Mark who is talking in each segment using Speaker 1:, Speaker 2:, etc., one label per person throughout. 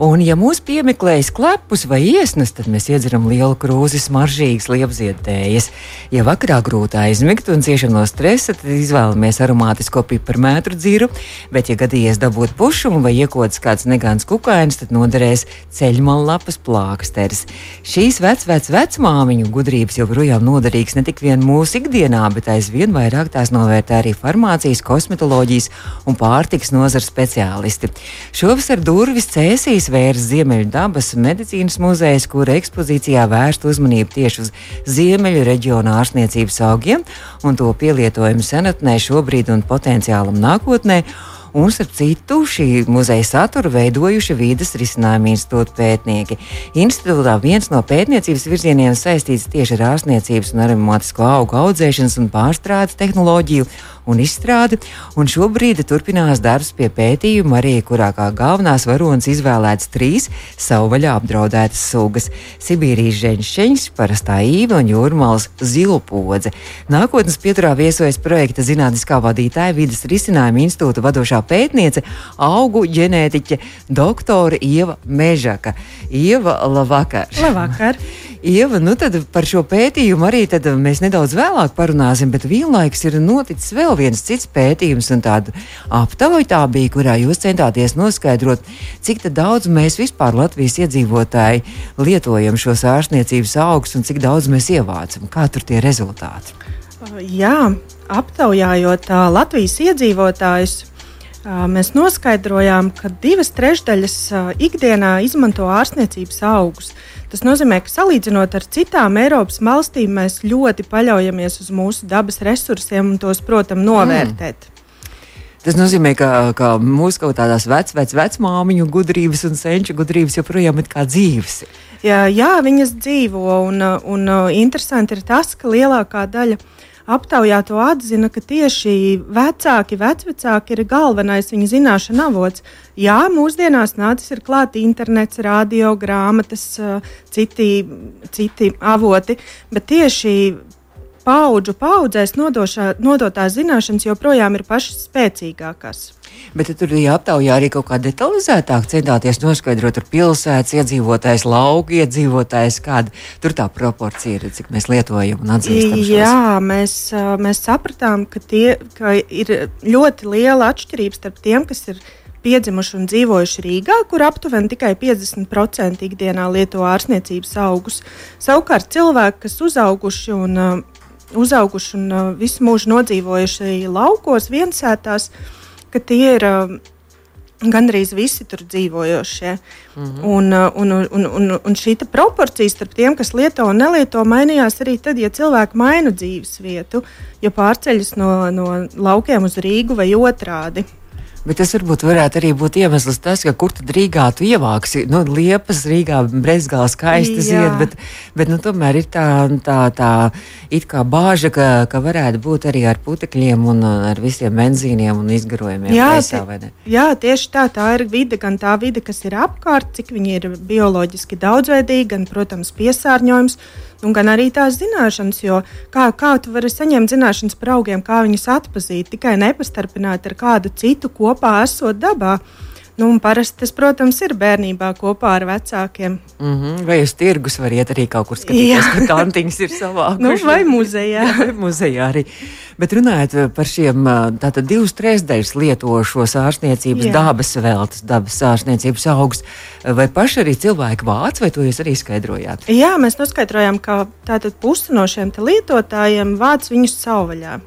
Speaker 1: Un, ja mūs piemeklējas klepus vai iesnas, tad mēs iedzeram lielu krūzi smaržīgas liepziedējas. Ja vakarā grūti aizmigt un ciešam no stresa, tad izvēlamies aromātisko piparmētru dziru, bet, ja gadījies dabūt pušumu vai iekodas kāds negāns kukainis, tad noderēs ceļmallapas plāksteris. Šīs vecvec vecmāmiņu gudrības joprojām noderīgas ne tik vien mūsu ikdienā, bet aizvien vairāk tās novērtē arī farmācijas, kosmetoloģijas un pārtikas nozars speciālisti. Šovasar durvis cēsīs atvērs Ziemeļu dabas medicīnas muzejs, kura ekspozīcijā vērst uzmanību tieši uz Ziemeļu reģionu ārstniecības augiem un to pielietojumu senatnē šobrīd un potenciālam nākotnē. Un, starp citu, šī muzeja saturu veidojuši vīdes risinājumu institūta pētnieki. Institūtā viens no pētniecības virzieniem saistīts tieši ar ārstniecības un aromātisko augu audzēšanas un pārstrādes tehnoloģiju un izstrādi, un šobrīd turpinās darbs pie pētījuma, arī kurā kā galvenās varonas izvēlētas trīs savvaļā apdraudētas sugas - Sibīrijas ženšķeņš, parastā īva un jūrmāls zilpodze. Nākotnes pieturā viesojas projekta zinātniskā vadītāja vidas risinājuma institūta vadošā pētniece, augu ģenētiķe doktore Ieva Mežaka. Ieva, labvakar!
Speaker 2: Labvakar!
Speaker 1: Ieva, nu tad par šo pētījumu arī mēs nedaudz vēlāk parunāsim, bet vienlaikus ir noticis vēl viens cits pētījums, un tāda aptauja tā bija, kurā jūs centāties noskaidrot, cik daudz mēs vispār Latvijas iedzīvotāji lietojam šos ārstniecības augus un cik daudz mēs ievācam. Kā tur tie rezultāti?
Speaker 2: Jā, aptaujājot Latvijas iedzīvotājus, mēs noskaidrojām, ka divas trešdaļas ikdienā izmanto ārstniecības augus. Tas nozīmē, ka salīdzinot ar citām Eiropas valstīm, mēs ļoti paļaujamies uz mūsu dabas resursiem un tos, protams, novērtēt. Mm.
Speaker 1: Tas nozīmē, ka, ka mūsu kaut kādās vec, vec, vecmāmiņu gudrības un senču gudrības joprojām ir kā dzīves.
Speaker 2: Jā, jā, viņas dzīvo, un, un interesanti ir tas, ka lielākā daļa no aptaujāto atzina, ka tieši vecāki, vecvecāki ir galvenais viņa zināšanu avots. Jā, mūsdienās nācis ir klāt internets, radio, grāmatas, citi, citi avoti, bet tieši paudžu paudzēs nodošā, nodotās zināšanas joprojām ir pašas spēcīgākās.
Speaker 1: Bet tur bija aptaujā arī kaut kā detalizētāk centāties noskaidrot ar pilsētas iedzīvotājs, lauku iedzīvotājs, kāda tur tā proporcija ir, cik mēs lietojam un atzīstam.
Speaker 2: Jā, mēs, mēs sapratām, ka, tie, ka ir ļoti liela atšķirība starp tiem, kas ir piedzimuši un dzīvojuši Rīgā, kur aptuveni tikai 50% ikdienā lieto ārstniecības augus. Savukārt cilvēki, kas uzauguši un, uzauguši un uh, visu mūžu nodzīvojuši laukos, viensētās, ka tie ir uh, gandrīz visi tur dzīvojošie. Mm -hmm. un, uh, un, un, un, un šī proporcija starp tiem, kas lieto un nelieto, mainījās arī tad, ja cilvēki maina dzīves vietu, ja pārceļas no, no laukiem uz Rīgu vai otrādi.
Speaker 1: Bet tas varbūt varētu arī būt iemesls tas, ka kur tad Rīgā tu ievāksi. Nu, liepas Rīgā brezgāla skaisti zied, bet, bet nu, tomēr ir tā, tā, tā it kā bāža, ka, ka varētu būt arī ar putekļiem un ar visiem benzīniem un izgarojumiem.
Speaker 2: Jā, gaisā, jā, tieši tā. Tā ir vide, gan tā vide, kas ir apkārt, cik viņi ir bioloģiski daudzveidīgi, gan, protams, piesārņojums un gan arī tās zināšanas, jo kā, kā tu vari saņemt zināšanas par augiem, kā viņus atpazīt, tikai nepastarpināt ar kādu citu kopā esot dabā. Nu, parasti tas, protams, ir bērnībā kopā ar vecākiem.
Speaker 1: Mm -hmm. Vai uz tirgus var iet arī kaut kur skatīties, ka tantiņas ir savākušas?
Speaker 2: nu, vai muzejā.
Speaker 1: Jā, muzejā arī. Bet runājot par šiem tātad divas trešdaļas lietošos ārstniecības Jā. dabas veltes, dabas ārstniecības augus, vai paši arī cilvēki vāc, vai to jūs arī skaidrojāt?
Speaker 2: Jā, mēs noskaidrojām, ka tātad pusi no šiem lietotājiem vāc viņus savvaļā.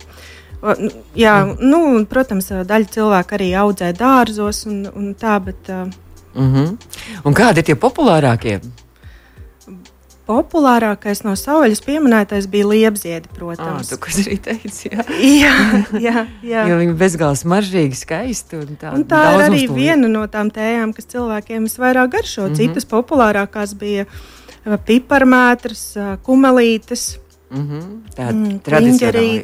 Speaker 2: Jā, nu, protams, daļa cilvēku arī audzē dārzos un, un tā, bet.
Speaker 1: Mm -hmm. Un kādi ir tie populārākie?
Speaker 2: Populārākais no savvaļas pieminētais bija liepziedi, protams.
Speaker 1: Ah, tu, kas arī teici, jā.
Speaker 2: jā, jā, jā.
Speaker 1: jo viņi bezgalīgi smaržīgi, skaisti. Un tā,
Speaker 2: un tā ir arī viena no tām tējām, kas cilvēkiem visvairāk garšo. Mm -hmm. Citas populārākās bija piparmētras, kumelītes.
Speaker 1: Mm -hmm. Tāda mm, tradicionāla.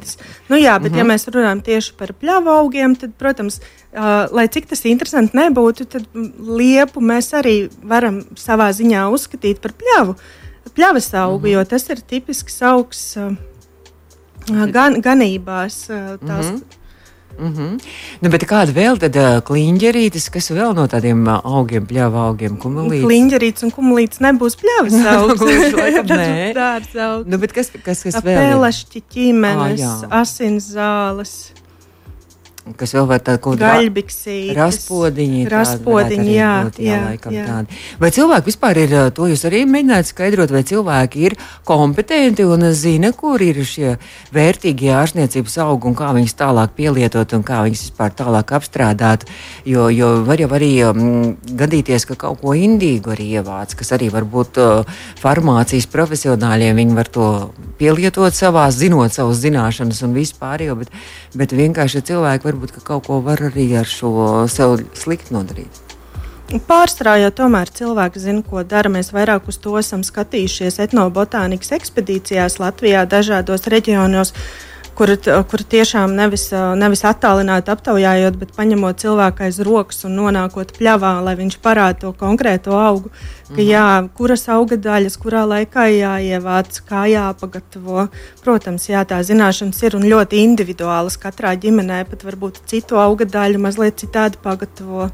Speaker 2: Nu, jā, bet mm -hmm. ja mhm. mēs runājam tieši par pļāvu augiem, tad, protams, uh, lai cik tas interesanti nebūtu, tad liepu mēs arī varam savā ziņā uzskatīt par pļāvu. pļavas augu, mm -hmm. jo tas ir tipisks augs uh, gan, ganībās. Uh, tās, mm -hmm.
Speaker 1: Mm -hmm. nu, bet kāda vēl tāda kliņģerītes, kas vēl no tādiem augiem, pļāva augiem, kumulītes?
Speaker 2: Kliņģerītes un kumulītes nebūs pļavas augs.
Speaker 1: Nē. Nu, bet kas, kas, kas vēl?
Speaker 2: Pēlašķi, ķīmenes, ah, asins zāles
Speaker 1: kas vēl var tādu
Speaker 2: gaļbiksīti.
Speaker 1: Raspodiņi.
Speaker 2: Raspodiņi, jā, būt, jā, jā, jā.
Speaker 1: Tādi. Vai cilvēki vispār ir, to jūs arī mēģināt skaidrot, vai cilvēki ir kompetenti un zina, kur ir šie vērtīgie ārstniecības augi un kā viņus tālāk pielietot un kā viņus vispār tālāk apstrādāt, jo, jo var jau arī um, gadīties, ka kaut ko indīgu arī ievāc, kas arī var būt uh, farmācijas profesionāļiem, viņi var to pielietot savā, zinot savus zināšanas un vispār, bet, bet vienkārši cilvēki varbūt kaut ko var arī ar šo sev slikti nodarīt.
Speaker 2: Pārsvarā jau tomēr cilvēki zina, ko dara. Mēs vairāk uz to esam skatījušies etnobotānikas ekspedīcijās Latvijā, dažādos reģionos. Uh, kur, kur tiešām nevis, nevis attālināti aptaujājot, bet paņemot cilvēku aiz rokas un nonākot pļavā, lai viņš parāda to konkrēto augu. Ka, mhm. jā, kuras auga daļas, kurā laikā jāievāc, kā jāpagatavo. Protams, jā, tā zināšanas ir un ļoti individuālas. Katrā ģimenē pat varbūt citu auga daļu mazliet citādi pagatavo.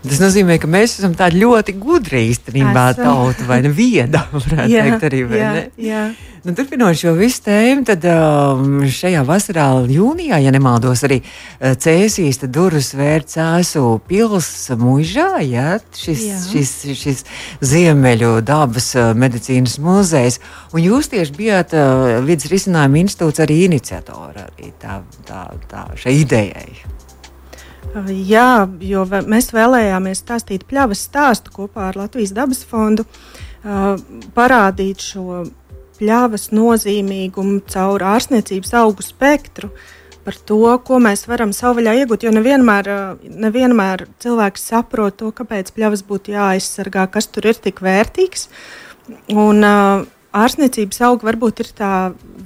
Speaker 1: Tas nozīmē, ka mēs esam tādi ļoti gudri īstenībā tauta vai ne vieda, varētu jā, teikt arī. Jā, jā. Nu, turpinot šo visu tēmu, tad um, šajā vasarā, jūnijā, ja nemaldos, arī uh, Cēsīs durvis vērts ēsu pils mužā, ja, šis, jā. šis, šis Ziemeļu dabas uh, medicīnas muzejs. Un jūs tieši bijāt uh, vidas risinājuma institūts arī iniciatori arī tā, tā, tā, šai idejai.
Speaker 2: Jā, jo mēs vēlējāmies stāstīt pļavas stāstu kopā ar Latvijas dabas fondu, parādīt šo pļavas nozīmīgumu caur ārstniecības augu spektru. Par to, ko mēs varam savvaļā iegūt. Jo nevienmēr, nevienmēr cilvēks saprot to, kāpēc pļavas būtu jāaizsargā, kas tur ir tik vērtīgs. Un, uh, ārstniecības auga varbūt ir tā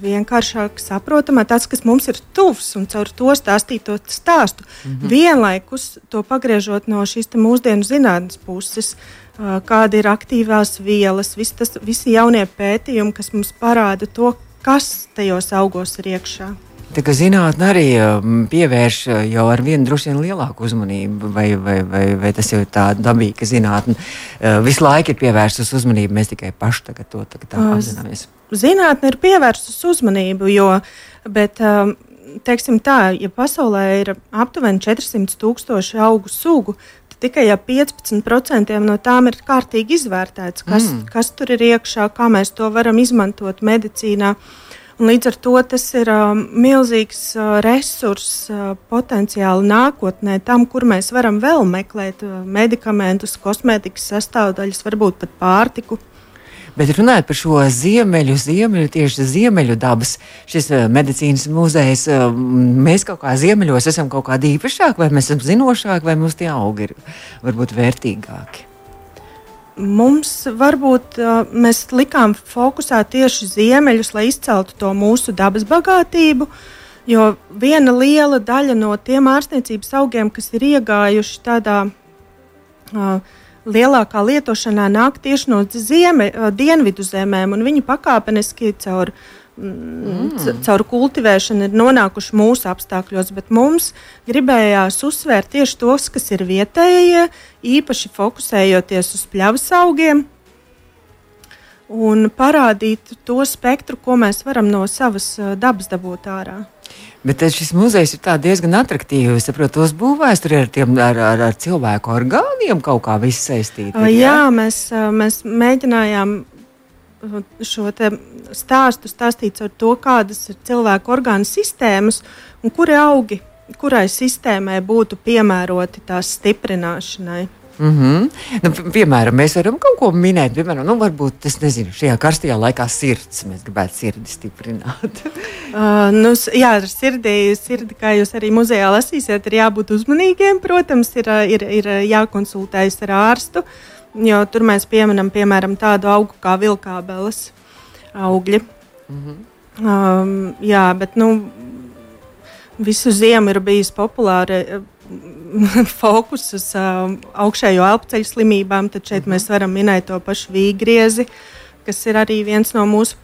Speaker 2: vienkāršāk saprotama, tas, kas mums ir tuvs un caur to stāstīt to stāstu. Mm -hmm. Vienlaikus to pagriežot no šīs mūsdienu zinātnes puses, kāda ir aktīvās vielas, visi, tas, visi jaunie pētījumi, kas mums parāda to, kas tajos augos ir iekšā.
Speaker 1: Zinātnē arī um, pievērš uh, jau ar vienu droši vien lielāku uzmanību, vai, vai, vai, vai tas ir tā dabīgi, ka zinātnē uh, visu laiku ir pievērsta uzmanība, mēs tikai paši tagad to tagad tā apzināmies.
Speaker 2: Zinātnē ir pievērsta uzmanību, jo, bet, um, teiksim tā, ja pasaulē ir aptuveni 400 tūkstoši augu sugu, tikai ja 15% no tām ir kārtīgi izvērtēts, kas, mm. kas tur ir iekšā, kā mēs to varam izmantot medicīnā. Uh, Un līdz ar to tas ir uh, milzīgs uh, resurss uh, potenciāli nākotnē, tam, kur mēs varam vēl meklēt uh, medikamentus, kosmētikas sastāvdaļas, varbūt pat pārtiku.
Speaker 1: Bet runājot par šo ziemeļu, ziemeļu tieši ziemeļu dabas, šis medicīnas muzejs, mēs kaut kā ziemeļos esam kaut kādi īpašāki, vai mēs esam zinošāki, vai mums tie augi ir varbūt vērtīgāki
Speaker 2: mums varbūt mēs likām fokusā tieši ziemeļus, lai izceltu to mūsu dabas bagātību. Jo viena liela daļa no tiem ārstniecības augiem, kas ir iegājuši tādā uh, lielākā lietošanā, nāk tieši no zieme, uh, dienvidu zemēm, un viņi pakāpeniski caur uh, mm. caur kultivēšanu ir nonākuši mūsu apstākļos, bet mums gribējās uzsvērt tieši tos, kas ir vietējie, īpaši fokusējoties uz pļavas augiem. Un parādīt to spektru, ko mēs varam no savas dabas dabūt ārā.
Speaker 1: Bet šis muzejs ir diezgan attraktīvs. Es saprotu, tos būvēs tur ar, tiem, ar, ar, ar cilvēku orgāniem kaut kā saistīts.
Speaker 2: Jā, jā mēs, mēs mēģinājām šo stāstu stāstīts ar to, kādas ir cilvēku orgānu sistēmas un kuri augi, kurai sistēmai būtu piemēroti tās stiprināšanai.
Speaker 1: Mm -hmm. nu, piemēram, mēs varam kaut ko minēt. Piemēram, nu, varbūt tas nezinu, šajā karstajā laikā sirds. Mēs gribētu sirdi stiprināt.
Speaker 2: uh, nu, jā, ar sirdi, sirdi, kā jūs arī muzejā lasīsiet, ir jābūt uzmanīgiem. Protams, ir, ir, ir jākonsultējas ar ārstu. Uh, Jo tur mēs pieminam piemēram tādu augu kā vilkābeles augļi. Mm -hmm. um, jā, bet nu, visu ziemu ir bijis populāri fokus uz uh, augšējo elpoceļu slimībām. Tad šeit mm -hmm. mēs varam minēt to pašu vīgriezi, kas ir arī viens no mūsu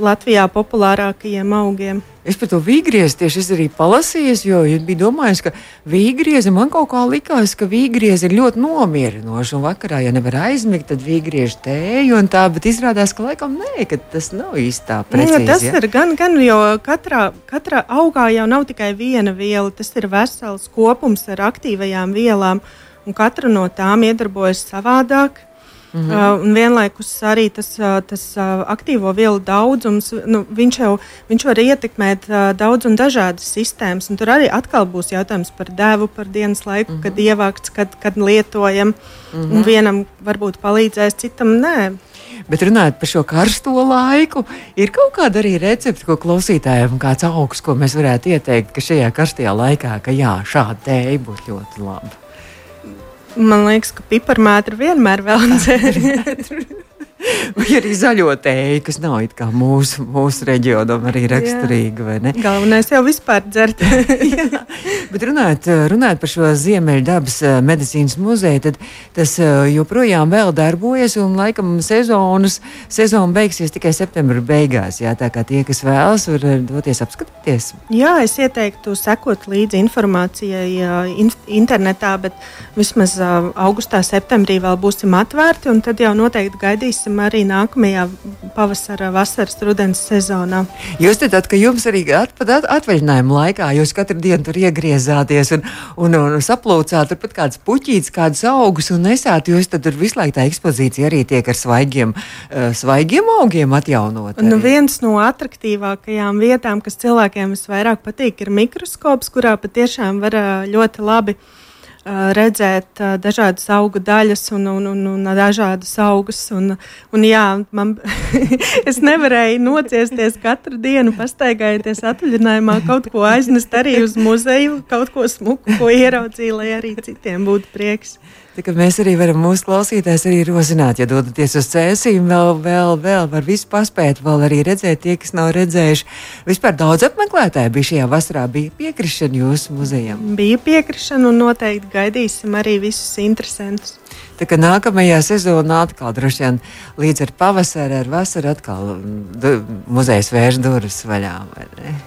Speaker 2: Latvijā populārākajiem augiem.
Speaker 1: Es par to vīgriezi tieši es arī palasīju, jo ja biju domājis, ka vīgriezi man kaut kā likās, ka vīgriezi ir ļoti nomierinoši. Un vakarā, ja nevar aizmigt, tad vīgrieži tēju un tā, bet izrādās, ka laikam nē, ka tas nav īsti tā precīzi.
Speaker 2: Nu, tas
Speaker 1: ja?
Speaker 2: ir gan, gan, jo katrā, katrā augā jau nav tikai viena viela, tas ir vesels kopums ar aktīvajām vielām, un katra no tām iedarbojas savādāk. Mm -hmm. un vienlaikus arī tas, uh, tas uh, aktīvo vielu daudzums, nu, viņš jau viņš var ietekmēt daudz un dažādas sistēmas. Un tur arī atkal būs jautājums par devu, par dienas laiku, mm -hmm. kad ievākts, kad, kad lietojam. Mm -hmm. Un vienam varbūt palīdzēs, citam nē.
Speaker 1: Bet runājot par šo karsto laiku, ir kaut kāda arī recepte, ko klausītājiem, kāds augsts, ko mēs varētu ieteikt, ka šajā karstajā laikā, ka jā, šāda tēja būtu ļoti laba.
Speaker 2: Man liekas, ka piparmētra vienmēr vēl dzēr.
Speaker 1: Vai arī zaļo tēju, kas nav mūsu, mūsu reģionam arī raksturīga.
Speaker 2: Galvenais jau vispār dzert.
Speaker 1: Bet runājot, runājot par šo Ziemeļdabas eh, medicīnas muzeju, tad tas eh, joprojām vēl darbojas un laikam sezonas, sezona beigsies tikai septembra beigās. Jā, tā kā tie, kas vēlas, var eh, doties apskatīties.
Speaker 2: Jā, es ieteiktu sekot līdzi informācijai in internetā, bet vismaz augustā, septembrī vēl būsim atvērti un tad jau noteikti gaidīsim redzēsim arī nākamajā pavasara, vasaras, rudens sezonā.
Speaker 1: Jūs teicāt, ka jums arī pat atvaļinājuma laikā jūs katru dienu tur iegriezāties un, un, un saplūcāt turpat kādas puķītes, kādas augus un nesāt. Jūs tur visu laiku tā ekspozīcija arī tiek ar svaigiem, uh, svaigiem augiem atjaunot.
Speaker 2: Nu, viens no attraktīvākajām vietām, kas cilvēkiem visvairāk patīk, ir mikroskops, kurā patiešām var ļoti labi redzēt dažādas auga daļas un, un, un, un dažādas augus. Un, un jā, man, es nevarēju nociesties katru dienu, pastaigājoties atvaļinājumā, kaut ko aiznest arī uz muzeju, kaut ko smuku, ko ieraudzīju, lai arī citiem būtu prieks.
Speaker 1: Tā, mēs arī varam mūsu klausītājus arī rozināt, ja dodaties uz cēsīm, vēl, vēl, vēl var visu paspēt, vēl arī redzēt tie, kas nav redzējuši. Vispār daudz apmeklētāju bija šajā vasarā, bija piekrišana jūsu muzejam.
Speaker 2: Bija piekrišana un noteikti gaidīsim arī visus interesantus.
Speaker 1: Tā kā nākamajā sezonā atkal droši vien līdz ar pavasari, ar vasaru atkal muzejs vērš durvis vaļā.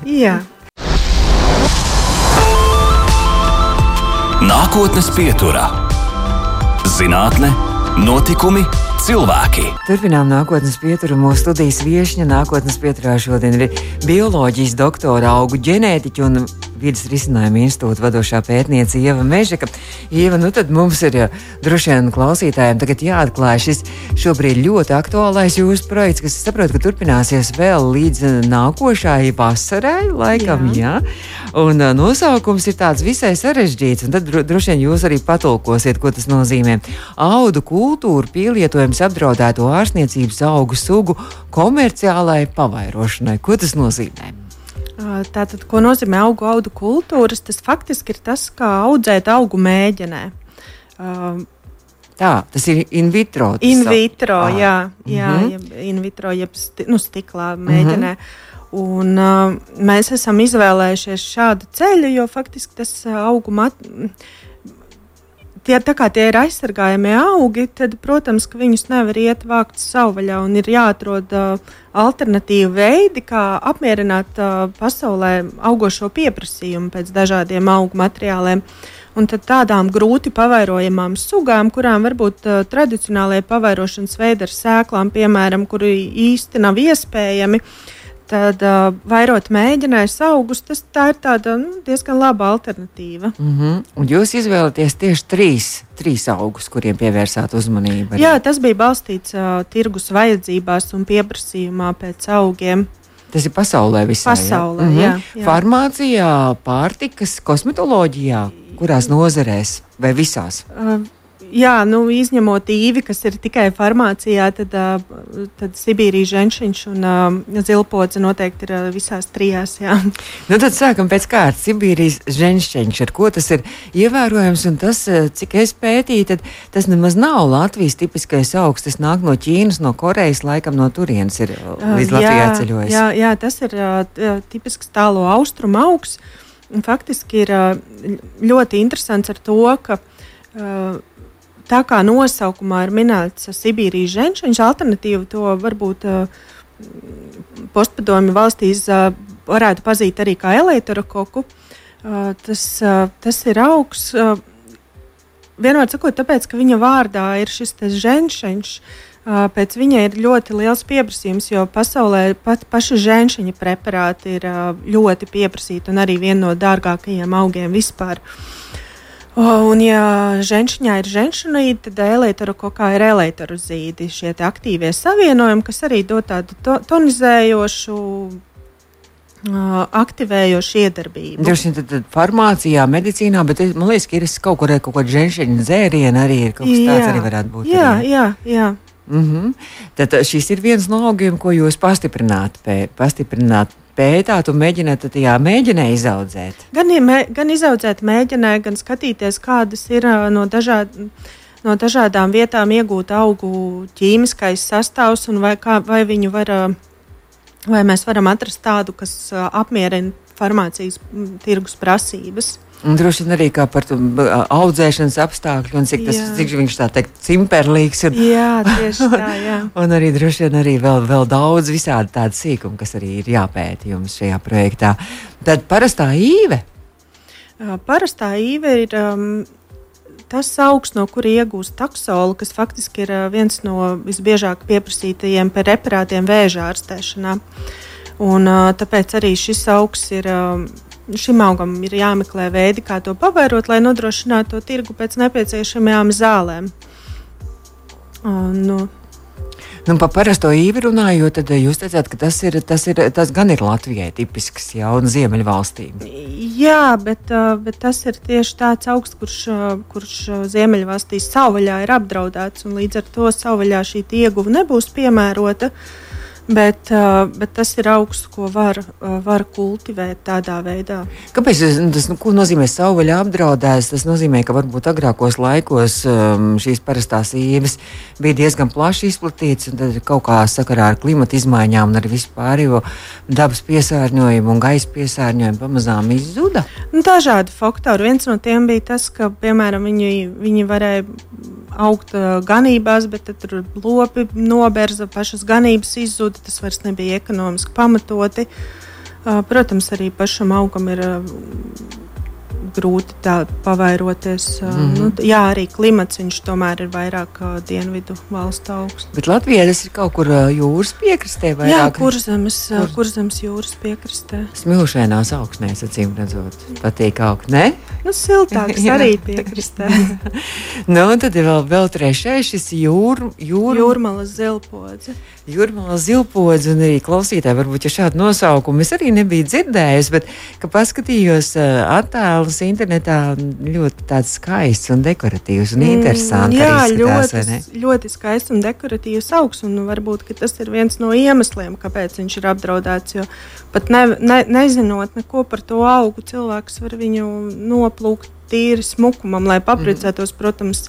Speaker 2: Jā.
Speaker 3: Nākotnes pieturā Zinātne, notikumi, cilvēki.
Speaker 1: Turpinām nākotnes pieturu. Mūsu studijas viesņa nākotnes pieturā šodien ir bioloģijas doktora, augu ģenētiķa un vidas risinājuma institūta vadošā pētniece Ieva Mežeka. Ieva, nu tad mums ir jā, droši vien klausītājiem tagad jāatklāj šis šobrīd ļoti aktuālais jūsu projekts, kas saprot, ka turpināsies vēl līdz nākošai vasarai, laikam, jā. jā. Un uh, nosaukums ir tāds visai sarežģīts, un tad droši vien jūs arī patulkosiet, ko tas nozīmē. Audu kultūra pielietojums apdraudēto ārstniecības augu sugu komerciālai pavairošanai. Ko tas nozīmē?
Speaker 2: Tātad, ko nozīmē augu audu kultūras? Tas faktiski ir tas, kā audzēt augu mēģinē. Uh,
Speaker 1: Tā, tas ir in vitro.
Speaker 2: In vitro, ah. jā, jā mm -hmm. jeb, in vitro, jeb sti, nu, stiklā mēģinē. Mm -hmm. Un, uh, mēs esam izvēlējušies šādu ceļu, jo faktiski tas augu materiāls. Tie, kā tie ir aizsargājami augi, tad, protams, ka viņus nevar iet vākt savvaļā un ir jāatrod uh, alternatīvi veidi, kā apmierināt uh, pasaulē augošo pieprasījumu pēc dažādiem augu materiāliem. Un tad tādām grūti pavairojamām sugām, kurām varbūt uh, tradicionālajie pavairošanas veidi ar sēklām, piemēram, kuri īsti nav iespējami, uh, tad uh, vairot mēģinājis augus, tas tā ir tāda nu, diezgan laba alternatīva.
Speaker 1: Mm -hmm. Un jūs izvēlaties tieši trīs, trīs augus, kuriem pievērsāt uzmanību.
Speaker 2: Arī. Jā, tas bija balstīts uh, tirgus vajadzībās un pieprasījumā pēc augiem.
Speaker 1: Tas ir pasaulē visā.
Speaker 2: Pasaulē, jā? Mm -hmm. jā,
Speaker 1: jā. Farmācijā, pārtikas, kosmetoloģijā, kurās nozarēs vai visās? Uh,
Speaker 2: Jā, nu, izņemot īvi, kas ir tikai farmācijā, tad, tad Sibīrijas ženšiņš un zilpodze noteikti ir visās trijās. Jā.
Speaker 1: Nu, tad sākam pēc kārtas. Sibīrijas ženšiņš, ar ko tas ir ievērojams, un tas, cik es pētīju, tad tas nemaz nav Latvijas tipiskais augsts. Tas nāk no Ķīnas, no Korejas, laikam no turienes ir līdz Latvijai ceļojis.
Speaker 2: Jā, jā, tas ir tipisks tālo austrumu augs. Faktiski ir ļoti interesants ar to, ka uh, tā kā nosaukumā ir minēts Sibīrijas ženšaņš, alternatīva to varbūt postpadomju valstīs varētu pazīt arī kā elektorokoku. Tas, tas ir augs. Vienmēr sakot, tāpēc, ka viņa vārdā ir šis ženšaņš, pēc viņa ir ļoti liels pieprasījums, jo pasaulē pat paši ženšiņa preparāti ir ļoti pieprasīti un arī viena no dārgākajiem augiem vispār. Un, ja ženšiņā ir ženšanoīdi, tad elektro kokā ir elektrozīdi, šie aktīvie savienojumi, kas arī dod tādu to, tonizējošu, aktivējošu iedarbību.
Speaker 1: Droši vien tad, tad farmācijā, medicīnā, bet man liekas, ka ir kaut kur kaut kāda ženšiņa dzēriena arī ir kaut kas jā, tāds arī varētu būt.
Speaker 2: Jā, arī. jā, jā.
Speaker 1: Mm -hmm. Tad šis ir viens no augiem, ko jūs pastiprināt, pē, pastiprināt pētāt un mēģināt tajā mēģinē izaudzēt.
Speaker 2: Gan, ja, gan izaudzēt mēģinē, gan skatīties, kādas ir no, dažād, no dažādām vietām iegūt augu ķīmiskais sastāvs un vai, kā, vai var, vai mēs varam atrast tādu, kas apmierina farmācijas tirgus prasības.
Speaker 1: Un droši vien arī par audzēšanas apstākļiem, cik tas jā. cik viņš tā teikt, cimperlīgs
Speaker 2: ir. Jā, tieši tā, jā.
Speaker 1: un arī droši vien arī vēl, vēl daudz visādi tādu sīkumu, kas arī ir jāpēta jums šajā projektā. Tad parastā īve.
Speaker 2: Parastā īve ir um, tas augs, no kura iegūst taksolu, kas faktiski ir viens no visbiežāk pieprasītajiem preparātiem vēža ārstēšanā. Un, tāpēc arī šis augs ir. Šim augam ir jāmeklē veidi, kā to pavairot, lai nodrošinātu to tirgu pēc nepieciešamajām zālēm. Un, nu,
Speaker 1: Nu, par parasto īvi runājot, tad jūs teicāt, ka tas, ir, tas, ir, tas gan ir Latvijai tipisks, jau un Ziemeļvalstīm.
Speaker 2: Jā, bet, bet tas ir tieši tāds augsts, kurš, kurš Ziemeļvalstīs savvaļā ir apdraudēts, un līdz ar to savvaļā šī ieguva nebūs piemērota. Uh, Bet, uh, bet tas ir augsts, ko var, uh, var kultivēt tādā veidā.
Speaker 1: Kāpēc tas nu, nozīmē savvaļā apdraudēs? Tas nozīmē, ka varbūt agrākos laikos um, šīs parastās īves bija diezgan plaši izplatītas, un tad kaut kā sakarā ar klimata izmaiņām un ar vispārējo dabas piesārņojumu un gaisa piesārņojumu pamazām izzuda.
Speaker 2: Nu, dažādi faktori. Viens no tiem bija tas, ka, piemēram, viņi, viņi varēja augt ganībās, bet tur lopi noberza, pašas ganības izzuda, tas vairs nebija ekonomiski pamatoti. Protams, arī pašam augam ir grūti tā pavairoties. Mm -hmm. nu, jā, arī klimats viņš tomēr ir vairāk uh, dienvidu valstu augsts.
Speaker 1: Bet Latvijā tas ir kaut kur uh, jūras piekrastē vai
Speaker 2: jā, kurzemes, kur... kurzemes jūras piekrastē.
Speaker 1: Smilšainās augsnēs, acīm redzot, patīk augt, ne?
Speaker 2: Nu, siltāks arī piekrastē.
Speaker 1: nu, tad ir vēl, vēl trešais šis jūr, jūr...
Speaker 2: jūrmalas zilpodze.
Speaker 1: Jūrmāla zilpodze un arī klausītāji, varbūt ja šādu nosaukumu es arī nebiju dzirdējis, bet, kad paskatījos uh, attēlus internetā, ļoti tāds skaists un dekoratīvs un mm, interesants.
Speaker 2: Jā, izskatās, ļoti, ļoti skaists un dekoratīvs augs, un varbūt tas ir viens no iemesliem, kāpēc viņš ir apdraudēts, jo pat ne, ne, nezinot neko par to augu, cilvēks var viņu noplūkt tīri smukumam, lai paprecētos, mm. protams,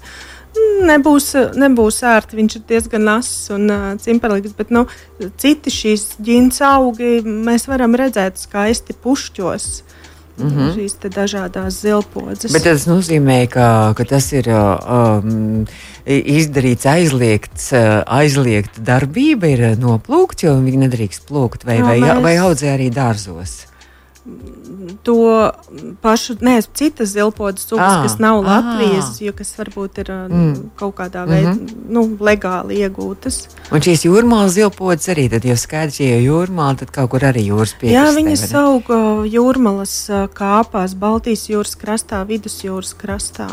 Speaker 2: Nebūs, nebūs ērti. Viņš ir diezgan ass un uh, cimperlīgs, bet nu, citi šīs ģīnas augi mēs varam redzēt skaisti pušķos. Mm -hmm. Šīs dažādas zilpodzes.
Speaker 1: Bet tas nozīmē, ka, ka tas ir um, izdarīts, aizliegts, aizliegta darbība, ir noplūkta, jo viņi nedrīkst plūkt vai, no, vai, mēs... vai audzē arī dārzos
Speaker 2: to pašu, ne, citas zilpodas sugas, à, kas nav Latvijas, jo kas varbūt ir mm. kaut kādā veidā mm -hmm. nu, legāli iegūtas.
Speaker 1: Un šīs jūrmālas zilpodas arī, tad jau skaidrs, ja jūrmāla, tad kaut kur arī jūras piekrastē.
Speaker 2: Jā, viņas aug jūrmalas kāpās, Baltijas jūras krastā, Vidusjūras krastā.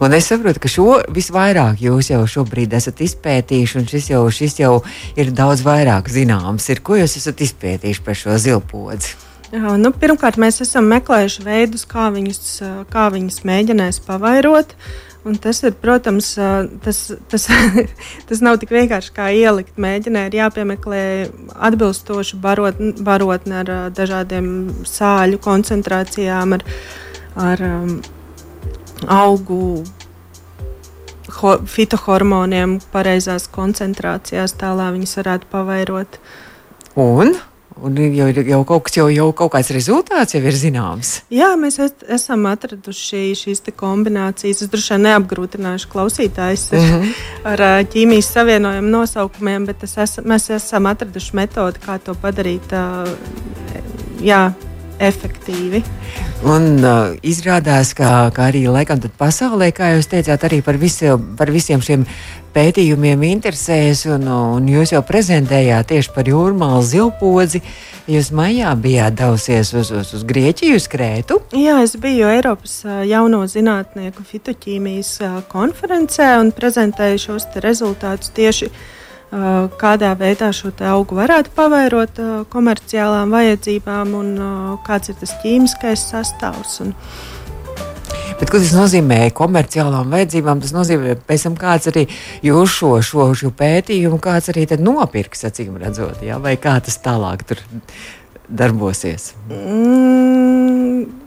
Speaker 1: Un es saprotu, ka šo visvairāk jūs jau šobrīd esat izpētījuši, un šis jau, šis jau ir daudz vairāk zināms. Ir, ko jūs esat izpētījuši par šo zilpodzi?
Speaker 2: Jā, nu, pirmkārt, mēs esam meklējuši veidus, kā viņus, kā viņus mēģinās pavairot. Un tas ir, protams, tas, tas, tas nav tik vienkārši kā ielikt. Mēģinē ir jāpiemeklē atbilstoši barotne barot ar dažādiem sāļu koncentrācijām, ar, ar um, augu ho, fitohormoniem pareizās koncentrācijās, tā lai viņas varētu pavairot.
Speaker 1: Un? Un jau, jau, kaut kas, jau, jau kaut kāds rezultāts jau ir zināms.
Speaker 2: Jā, mēs es, esam atraduši šīs kombinācijas. Es droši vien neapgrūtināšu klausītājus ar, mm -hmm. ar ķīmijas savienojumu nosaukumiem, bet es, mēs esam atraduši metodi, kā to padarīt. Jā, efektīvi.
Speaker 1: Un uh, izrādās, ka, ka arī laikam pasaulē, kā jūs teicāt, arī par, visi, par visiem šiem pētījumiem interesējas, un, un jūs jau prezentējāt tieši par jūrmālu zilpodzi. Jūs maijā bijāt devusies uz, uz, uz Grieķiju, uz Krētu?
Speaker 2: Jā, es biju Eiropas jauno zinātnieku fitoķīmijas konferencē un prezentēju šos rezultātus tieši kādā veidā šo augu varētu pavairot komerciālām vajadzībām un kāds ir tas ķīmiskais sastāvs. Un,
Speaker 1: Bet, ko tas nozīmē komerciālām vajadzībām? Tas nozīmē, ka kāds arī jūs šo, šo, šo pētījumu, kāds arī nopirks, acīm redzot, ja? vai kā tas tālāk tur darbosies?
Speaker 2: Mm,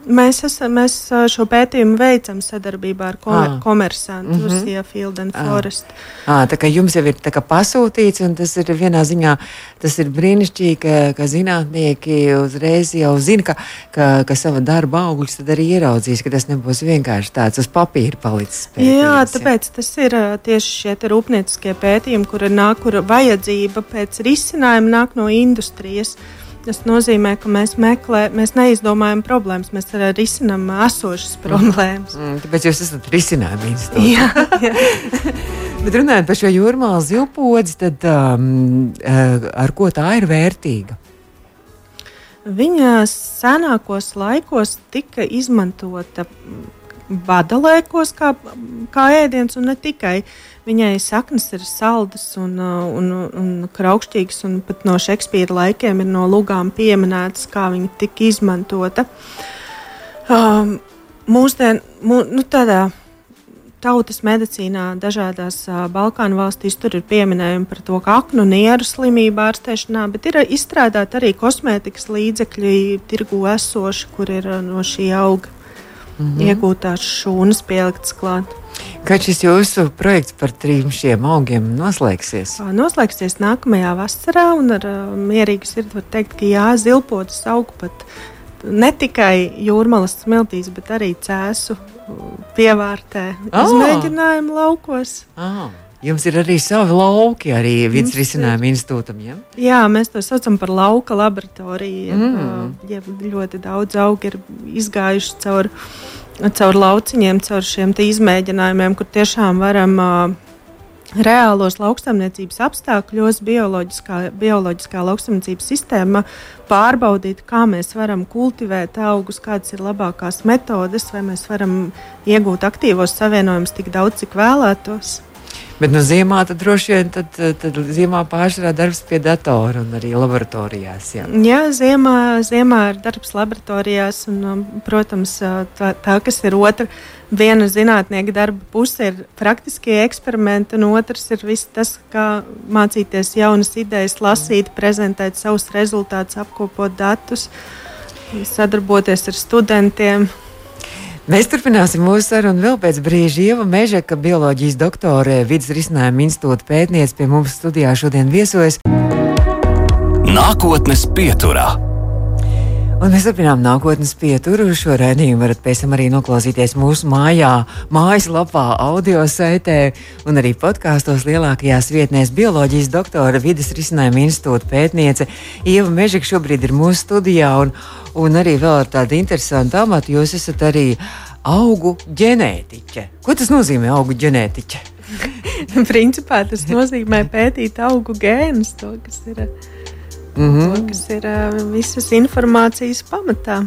Speaker 2: mēs, esam, mēs šo pētījumu veicam sadarbībā ar komer ah. komersantu, mm -hmm. Rusija Field and ah. Forest.
Speaker 1: Ah, tā kā jums jau ir pasūtīts, un tas ir vienā ziņā tas ir brīnišķīgi, ka, ka zinātnieki uzreiz jau zina, ka, ka, ka sava darba augļus arī ieraudzīs, ka tas nebūs vienkārši tāds uz papīra palicis.
Speaker 2: Pētījums, Jā, tāpēc jā. tas ir tieši šie rūpnieciskie pētījumi, kur nāk, kur vajadzība pēc risinājuma nāk no industrijas. Tas nozīmē, ka mēs meklējam, mēs neizdomājam problēmas, mēs arī risinām esošas problēmas.
Speaker 1: Mm, tāpēc jūs esat risinājumi institūts. jā, jā. Bet runājot par šo jūrmālu zilpodzi, tad um, uh, ar ko tā ir vērtīga?
Speaker 2: Viņa senākos laikos tika izmantota badalēkos kā, kā ēdiens, un ne tikai. Viņai saknes ir saldas un, uh, un, un kraukšķīgas, un pat no Šekspīra laikiem ir no lugām pieminētas, kā viņa tika izmantota. Um, Mūsdien, mū, nu, tādā tautas medicīnā, dažādās uh, Balkānu valstīs, tur ir pieminējumi par to, ka aknu nieru slimību ārstēšanā, bet ir izstrādāti arī kosmētikas līdzekļi, tirgu esoši, kur ir uh, no šī auga mm -hmm. iegūtās šūnas pieliktas klāt.
Speaker 1: Kad šis jūsu projekts par trim šiem augiem noslēgsies?
Speaker 2: Noslēgsies nākamajā vasarā, un ar uh, mierīgu sirdi var teikt, ka jā, zilpotas aug pat ne tikai jūrmalas smiltīs, bet arī cēsu pievārtē oh. izmēģinājumu laukos.
Speaker 1: Oh. Jums ir arī savi lauki, arī vidus risinājuma institūtam. Ja?
Speaker 2: Jā, mēs to saucam par lauka laboratoriju. Mm. Ja ļoti daudz augi ir izgājuši caur, caur lauciņiem, caur šiem izmēģinājumiem, kur tiešām varam reālos lauksaimniecības apstākļos, bioloģiskā, bioloģiskā lauksaimniecības sistēma pārbaudīt, kā mēs varam kultivēt augus, kādas ir labākās metodes, vai mēs varam iegūt aktīvos savienojumus tik daudz, cik vēlētos.
Speaker 1: Bet nu, ziemā tad droši vien tad, tad ziemā pārsvarā darbs pie datora un arī laboratorijās. Jā,
Speaker 2: jā ziemā, ziemā ir darbs laboratorijās un, um, protams, tā, tā kas ir otra. Viena zinātnieka darba puse ir praktiskie eksperimenti, un otrs ir viss tas, kā mācīties jaunas idejas, lasīt, prezentēt savus rezultātus, apkopot datus, sadarboties ar studentiem.
Speaker 1: Mēs turpināsim mūsu sarunu vēl pēc brīža. Ieva Mežeka, bioloģijas doktore, vidus risinājuma institūta pētniece pie mums studijā šodien viesojas.
Speaker 3: Nākotnes pieturā.
Speaker 1: Un mēs turpinām nākotnes pieturu. Šo raidījumu varat pēc tam arī noklausīties mūsu mājā, mājaslapā, audio saitē un arī podkāstos lielākajās vietnēs. Bioloģijas doktora vidas risinājuma institūta pētniece Ieva Mežika šobrīd ir mūsu studijā un, un arī vēl ar tādu interesantu amatu. Jūs esat arī augu ģenētiķe. Ko tas nozīmē augu ģenētiķe?
Speaker 2: Principā tas nozīmē pētīt augu gēnus, to, kas ir mm -hmm. to, kas ir uh, visas informācijas pamatā.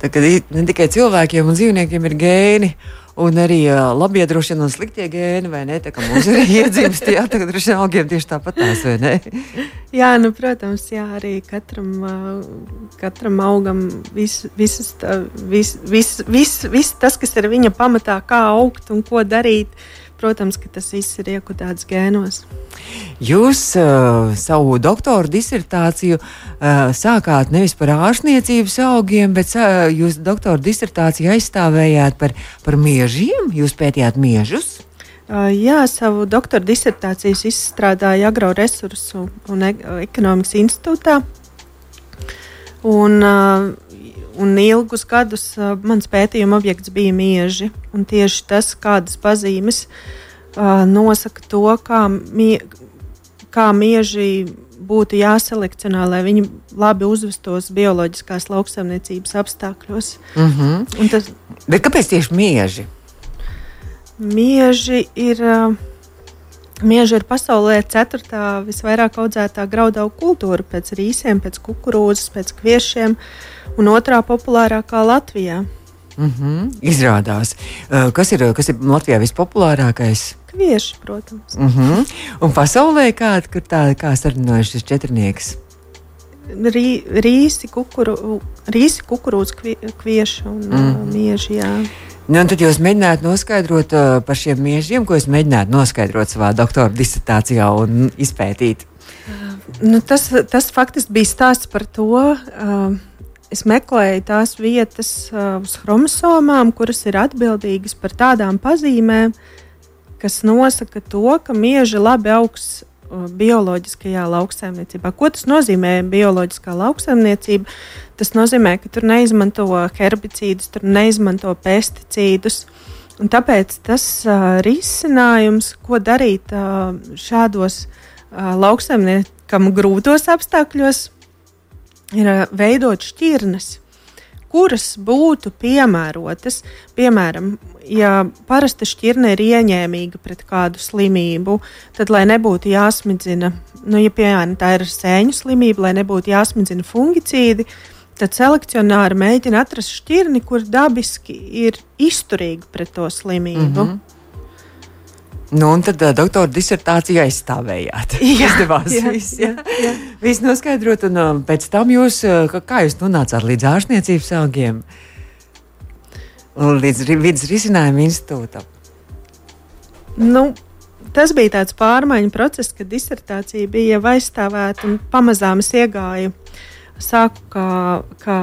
Speaker 1: Tā kā ne tikai cilvēkiem un dzīvniekiem ir gēni, un arī labie droši vien un sliktie gēni, vai ne? Tā kā mums ir iedzimsti, jā, tagad droši vien augiem tieši tāpat tās, vai ne?
Speaker 2: jā, nu, protams, jā, arī katram, katram augam vis, visas, tā, vis, vis, vis, vis tas, kas ir viņa pamatā, kā augt un ko darīt, uh, protams, ka tas viss ir iekodēts gēnos.
Speaker 1: Jūs uh, savu doktora disertāciju uh, sākāt nevis par ārstniecības augiem, bet uh, jūs doktora disertāciju aizstāvējāt par, par miežiem. Jūs pētījāt miežus.
Speaker 2: Uh, jā, savu doktora disertāciju izstrādāju Agroresursu un e ekonomikas institūtā. Un, un ilgus gadus mans pētījuma objekts bija mieži. Tieši tas, kādas pazīmes nosaka to, kā, mie, kā mieži būtu jāselekcionē, lai viņi labi uzvestos bioloģiskās lauksaimniecības apstākļos.
Speaker 1: Mm -hmm. tas, Bet kāpēc tieši mieži?
Speaker 2: Mieži ir. Uh, Mieža ir pasaulē ceturtā visvairāk audzētā graudaugu kultūra pēc rīsiem, pēc kukurūzas, pēc kviešiem un otrā populārākā Latvijā.
Speaker 1: Mm -hmm, izrādās. Kas ir, kas ir Latvijā vispopulārākais?
Speaker 2: Kvieši, protams.
Speaker 1: Mm -hmm. Un pasaulē kāda ir tā, kā sarunājas šis četrnieks?
Speaker 2: Rī, rīsi, kukuru, rīsi, kukurūzas, kvieši un mm. uh, mieži. Jā.
Speaker 1: Nu, tad jūs mēģināt noskaidrot uh, par šiem miežiem, ko jūs mēģināt noskaidrot savā doktora disertācijā un izpētīt.
Speaker 2: Nu, tas, tas faktiski bija stāsts par to. Uh, es meklēju tās vietas uh, uz chromosomām, kuras ir atbildīgas par tādām pazīmēm, kas nosaka to, ka mieži labi augs bioloģiskajā lauksaimniecībā. Ko tas nozīmē bioloģiskā lauksaimniecība? Tas nozīmē, ka tur neizmanto herbicīdus, tur neizmanto pesticīdus. Un tāpēc tas uh, risinājums, ko darīt uh, šādos uh, lauksaimniekam grūtos apstākļos, ir uh, veidot šķirnes kuras būtu piemērotas. Piemēram, ja parasta šķirne ir ieņēmīga pret kādu slimību, tad, lai nebūtu jāsmidzina, nu, ja piemēram tā ir sēņu slimība, lai nebūtu jāsmidzina fungicīdi, tad selekcionāri mēģina atrast šķirni, kur dabiski ir izturīga pret to slimību. Mm -hmm.
Speaker 1: Nu, un tad uh, doktora disertāciju aizstāvējāt. Jā, izdevās jā, viss. Jā, jā. Viss noskaidrot, un uh, pēc tam jūs, uh, kā jūs nonācāt līdz ārstniecības augiem, līdz vidas risinājuma institūtam?
Speaker 2: Nu, tas bija tāds pārmaiņu process, kad disertācija bija aizstāvēta un pamazām es iegāju. Sāku kā, kā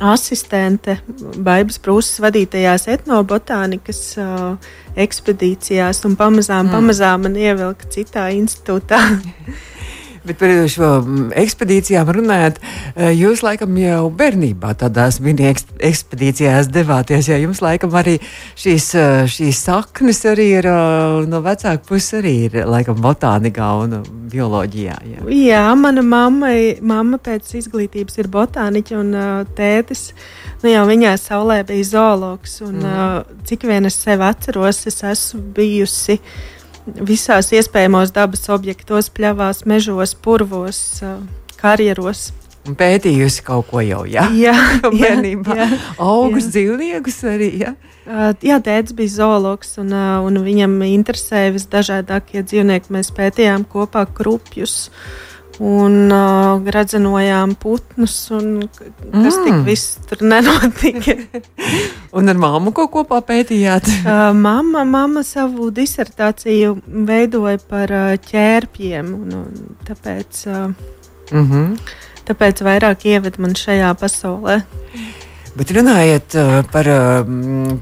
Speaker 2: asistente Baibas Prūsas vadītajās etnobotānikas uh, ekspedīcijās, un pamazām, mm. pamazām man ievilka citā institūtā.
Speaker 1: Bet par šo mm, ekspedīcijām runājot, eh, jūs laikam jau bērnībā tādās mini-ekspedīcijās devāties. Ja jums laikam arī šīs, eh, šīs saknes arī ir eh, no vecāka puses, arī ir laikam botānikā un bioloģijā.
Speaker 2: Jā, jā mana mamma, mamma pēc izglītības ir botāniķa un tētis. Nu, jau viņā saulē bija zoologs, un mm. cik vien es sevi atceros, es esmu bijusi visās iespējamos dabas objektos, pļavās, mežos, purvos, karjeros.
Speaker 1: Pētījusi kaut ko jau, ja?
Speaker 2: jā,
Speaker 1: bērnībā. Jā, jā, Augus jā. dzīvniekus arī. Ja?
Speaker 2: Uh, jā, tēvs bija zoologs, un, un viņam interesēja visdažādākie dzīvnieki. Mēs pētījām kopā krupjus. Uh, un uh, redzinājām putnus, un kas mm. tik viss tur nenotika.
Speaker 1: un ar māmu ko kopā pētījāt?
Speaker 2: uh, mamma, mamma savu disertāciju veidoja par uh, ķērpiem, un, un tāpēc, uh, mm -hmm. tāpēc vairāk ieved man šajā pasaulē.
Speaker 1: Bet runājot uh, par, uh,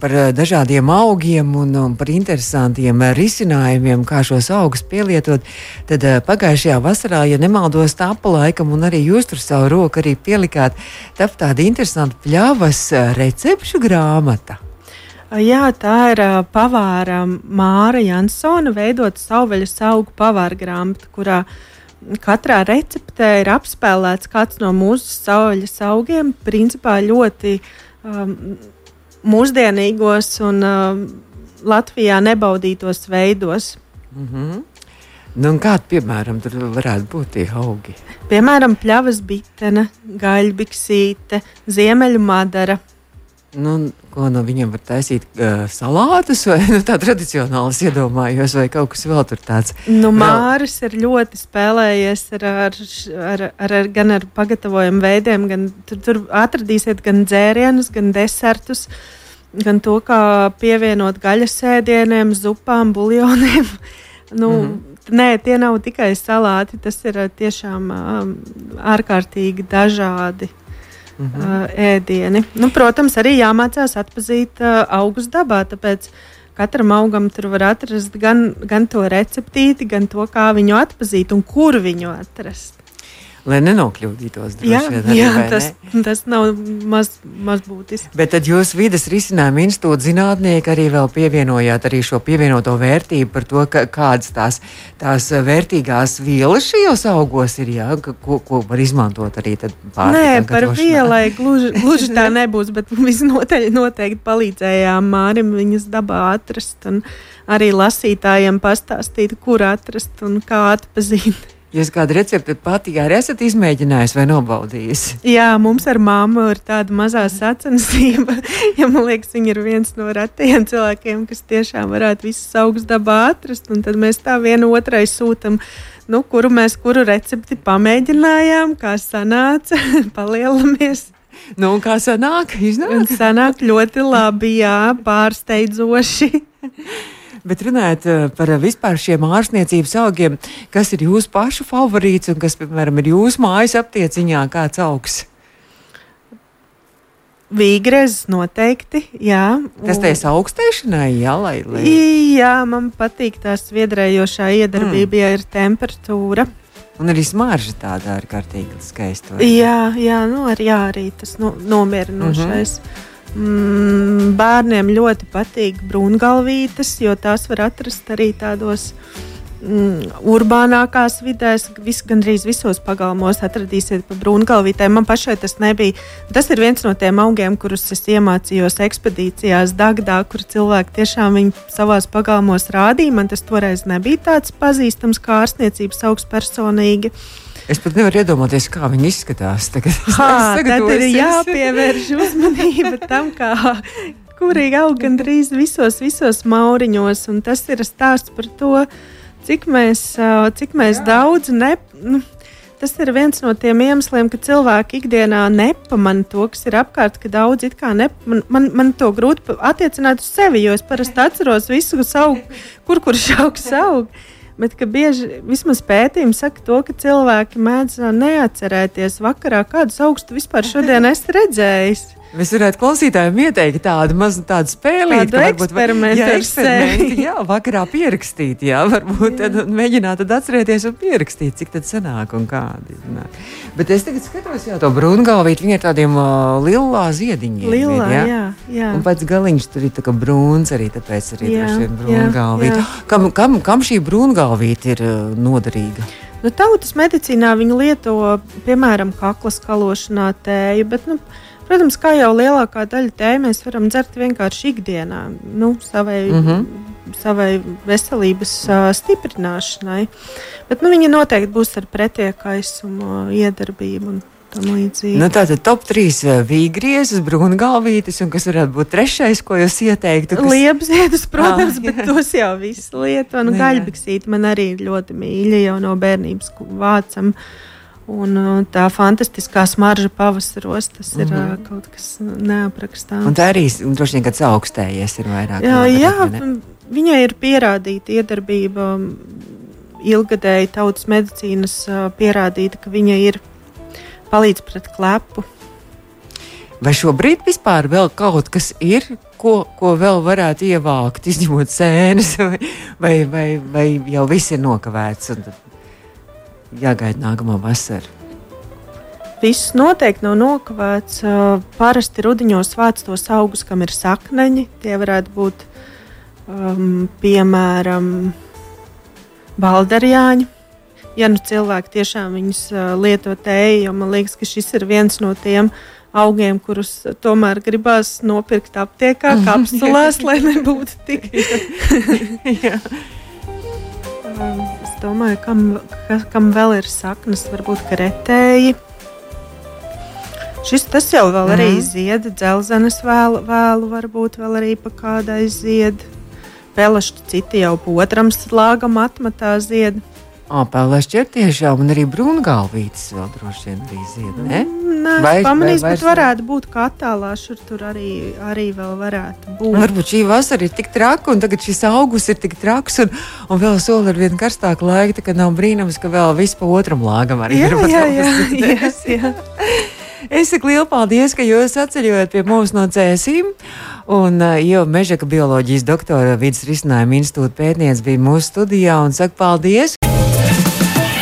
Speaker 1: par dažādiem augiem un, un par interesantiem risinājumiem, kā šos augus pielietot, tad uh, pagājušajā vasarā, ja nemaldos, tāpa laikam, un arī jūs tur savu roku arī pielikāt, tap tāda interesanta pļavas recepšu grāmata.
Speaker 2: Jā, tā ir pavāra Māra Jansona veidota savvaļas augu pavāra grāmata, kurā uh, katrā receptē ir apspēlēts kāds no mūsu sauļas augiem, principā ļoti um, mūsdienīgos un um, Latvijā nebaudītos veidos.
Speaker 1: Mm -hmm. Nu, kādi, piemēram, tur varētu būt tie augi?
Speaker 2: Piemēram, pļavas bitene, gaļbiksīte, ziemeļu madara.
Speaker 1: Nu, ko no viņiem var taisīt? Uh, salātus vai nu, tā tradicionāli iedomājos, vai kaut kas vēl tur tāds?
Speaker 2: Nu, Māris ir ļoti spēlējies ar, ar, ar, ar, ar, gan ar pagatavojumu veidiem, gan tur, tur atradīsiet gan dzērienus, gan desertus. Gan to, kā pievienot gaļas ēdieniem, zupām, buljoniem. nu, mm -hmm. Nē, tie nav tikai salāti. Tas ir tiešām um, ārkārtīgi dažādi mm -hmm. ēdieni. Nu, protams, arī jāmācās atpazīt uh, augus dabā. Tāpēc katram augam tur var atrast gan, gan to receptīti, gan to, kā viņu atpazīt un kur viņu atrast.
Speaker 1: Lai nenokļūdītos.
Speaker 2: Jā,
Speaker 1: vien, arī,
Speaker 2: jā tas, ne? tas nav maz, maz būtiski.
Speaker 1: Bet tad jūs vidas risinājuma institūta zinātnieki arī vēl pievienojāt arī šo pievienoto vērtību par to, ka, kādas tās, tās vērtīgās vielas šajos augos ir, jā, ko, ko var izmantot arī pārtikā.
Speaker 2: Nē, par vielai gluži, gluži tā nebūs, bet visnotaļ noteikti palīdzējām Mārim viņas dabā atrast un arī lasītājiem pastāstīt, kur atrast un kā atpazīt.
Speaker 1: Jūs kādu recepti pati arī esat izmēģinājis vai nobaudījis?
Speaker 2: Jā, mums ar māmu ir tāda mazā sacensība. ja man liekas, viņa ir viens no retajiem cilvēkiem, kas tiešām varētu visus augus dabā atrast. Tad mēs tā vienu otrai sūtām, nu, kuru mēs kuru recepti pamēģinājām, kā sanāca, palielamies.
Speaker 1: Nu, kā sanāk? Iznāk?
Speaker 2: Un sanāk ļoti labi, jā, pārsteidzoši.
Speaker 1: Bet runājot eh, par vispār šiem ārstniecības augiem, kas ir jūsu pašu favorīts un kas, piemēram, ir jūsu mājas aptieciņā, kāds augs?
Speaker 2: Vīgrēzes noteikti, jā.
Speaker 1: Tas teiks augstēšanai, jā, lai, lai.
Speaker 2: Jā, man patīk tā sviedrējošā iedarbība, mm. ja ir temperatūra.
Speaker 1: Un arī smarža tāda ārkārtīgi skaista.
Speaker 2: Jā, jā, nu, ar, jā, arī tas no, nomierinošais. Mm -hmm. Mm, bērniem ļoti patīk brūngalvītes, jo tās var atrast arī tādos mm, urbānākās vidēs. Vis, gandrīz visos pagalmos atradīsiet pa brūngalvītēm. Man pašai tas nebija. Tas ir viens no tiem augiem, kurus es iemācījos ekspedīcijās Dagdā, kur cilvēki tiešām viņu savās pagalmos rādīja. Man tas toreiz nebija tāds pazīstams kā ārstniecības augs personīgi. Uh,
Speaker 1: Es pat nevaru iedomāties, kā viņi izskatās. Tagad,
Speaker 2: ha, tad ir jāpievērš uzmanība tam, kā kurīgi aug gandrīz visos, visos mauriņos. Un tas ir stāsts par to, cik mēs, cik mēs daudz ne. Nu, Tas ir viens no tiem iemesliem, ka cilvēki ikdienā nepamanā to, kas ir apkārt, ka daudz it kā nepamanā. Man, man to grūti attiecināt uz sevi, jo es parasti atceros visu savu, kur kurš augs aug. Bet bieži vismaz pētījumi saka to, ka cilvēki mēdz neatcerēties vakarā, kādus augstus vispār šodien esmu redzējis.
Speaker 1: Mēs varētu klausītājiem ieteikt tādu mazu tādu spēlīti,
Speaker 2: tādu eksperimentu jā,
Speaker 1: eksperimenti, jā, vakarā pierakstīt, jā, varbūt jā. tad mēģināt tad atcerēties un pierakstīt, cik tad sanāk un kādi. Nāk. Bet es tagad skatos, jā, to brūngalvīt, viņa ir tādiem uh, lilā ziediņiem.
Speaker 2: Lilā, ir, jā? jā, jā.
Speaker 1: Un pēc galiņš tur ir tā kā brūns arī, tāpēc arī droši vien brūngalvīt. Kam, kam, kam šī brūngalvīt ir uh, noderīga?
Speaker 2: Nu, tautas medicīnā viņu lieto, piemēram, kakla skalošanā tēju, bet, nu, Protams, kā jau lielākā daļa tēju mēs varam dzert vienkārši ikdienā, nu, savai, mm -hmm. savai veselības uh, stiprināšanai. Bet nu, viņi noteikti būs ar pretiekaisumu iedarbību. Un,
Speaker 1: Nu, Tātad top 3 vīgriezes, brūngalvītes, un kas varētu būt trešais, ko jūs ieteiktu? Kas...
Speaker 2: Liepziedus, protams, ah, bet tos jau viss lieto. Un gaļbiksīti man arī ļoti mīļa jau no bērnības vācam. Uh, Un uh, tā fantastiskā smarža pavasaros, tas mm -hmm. ir uh, mhm. kaut kas neaprakstāms.
Speaker 1: Un tā arī droši vien kāds augstējies ir vairāk.
Speaker 2: Jā, jā viņai ir pierādīta iedarbība, ilgadēji tautas medicīnas uh, pierādīta, ka viņa ir palīdz pret klepu.
Speaker 1: Vai šobrīd vispār vēl kaut kas ir, ko, ko vēl varētu ievākt, izņemot sēnes, vai, vai, vai, vai jau viss ir nokavēts? Un tad jāgaida nākamā vasara?
Speaker 2: Viss noteikti nav nokavēts. Parasti rudiņos vāc tos augus, kam ir sakneņi. Tie varētu būt um, piemēram baldarjāņi. Ja nu cilvēki tiešām viņus lieto tēju, jo man liekas, ka šis ir viens no tiem augiem, kurus tomēr gribās nopirkt aptiekā, kapsulās, lai nebūtu tik. Domāju, kam, ka, kam vēl ir saknes, varbūt kretēji. Šis tas jau vēl mm. arī mhm. zied, dzelzceļa vēlu, vēlu, varbūt vēl arī pa kādai zied. Pelašķi citi jau otram slāgam atmatā zied.
Speaker 1: Apēlēšķi ir tiešām, un arī brūngalvītis vēl droši vien arī zied, ne?
Speaker 2: Nē, vai, pamanīs, vai, bet varētu būt kā attālā, šur tur arī, arī vēl varētu būt.
Speaker 1: Varbūt šī vasara ir tik traka, un tagad šis augus ir tik traks, un, un vēl soli ar vien karstāku laiku, tā ka nav brīnums, ka vēl viss pa otram lāgam arī
Speaker 2: jā, ir. Jā, jā, jā, jā.
Speaker 1: Es saku lielu paldies, ka jūs atceļojat pie mums no cēsīm. Un jau Mežaka bioloģijas doktora vidas risinājuma institūta pētniece bija mūsu studijā un saka paldies!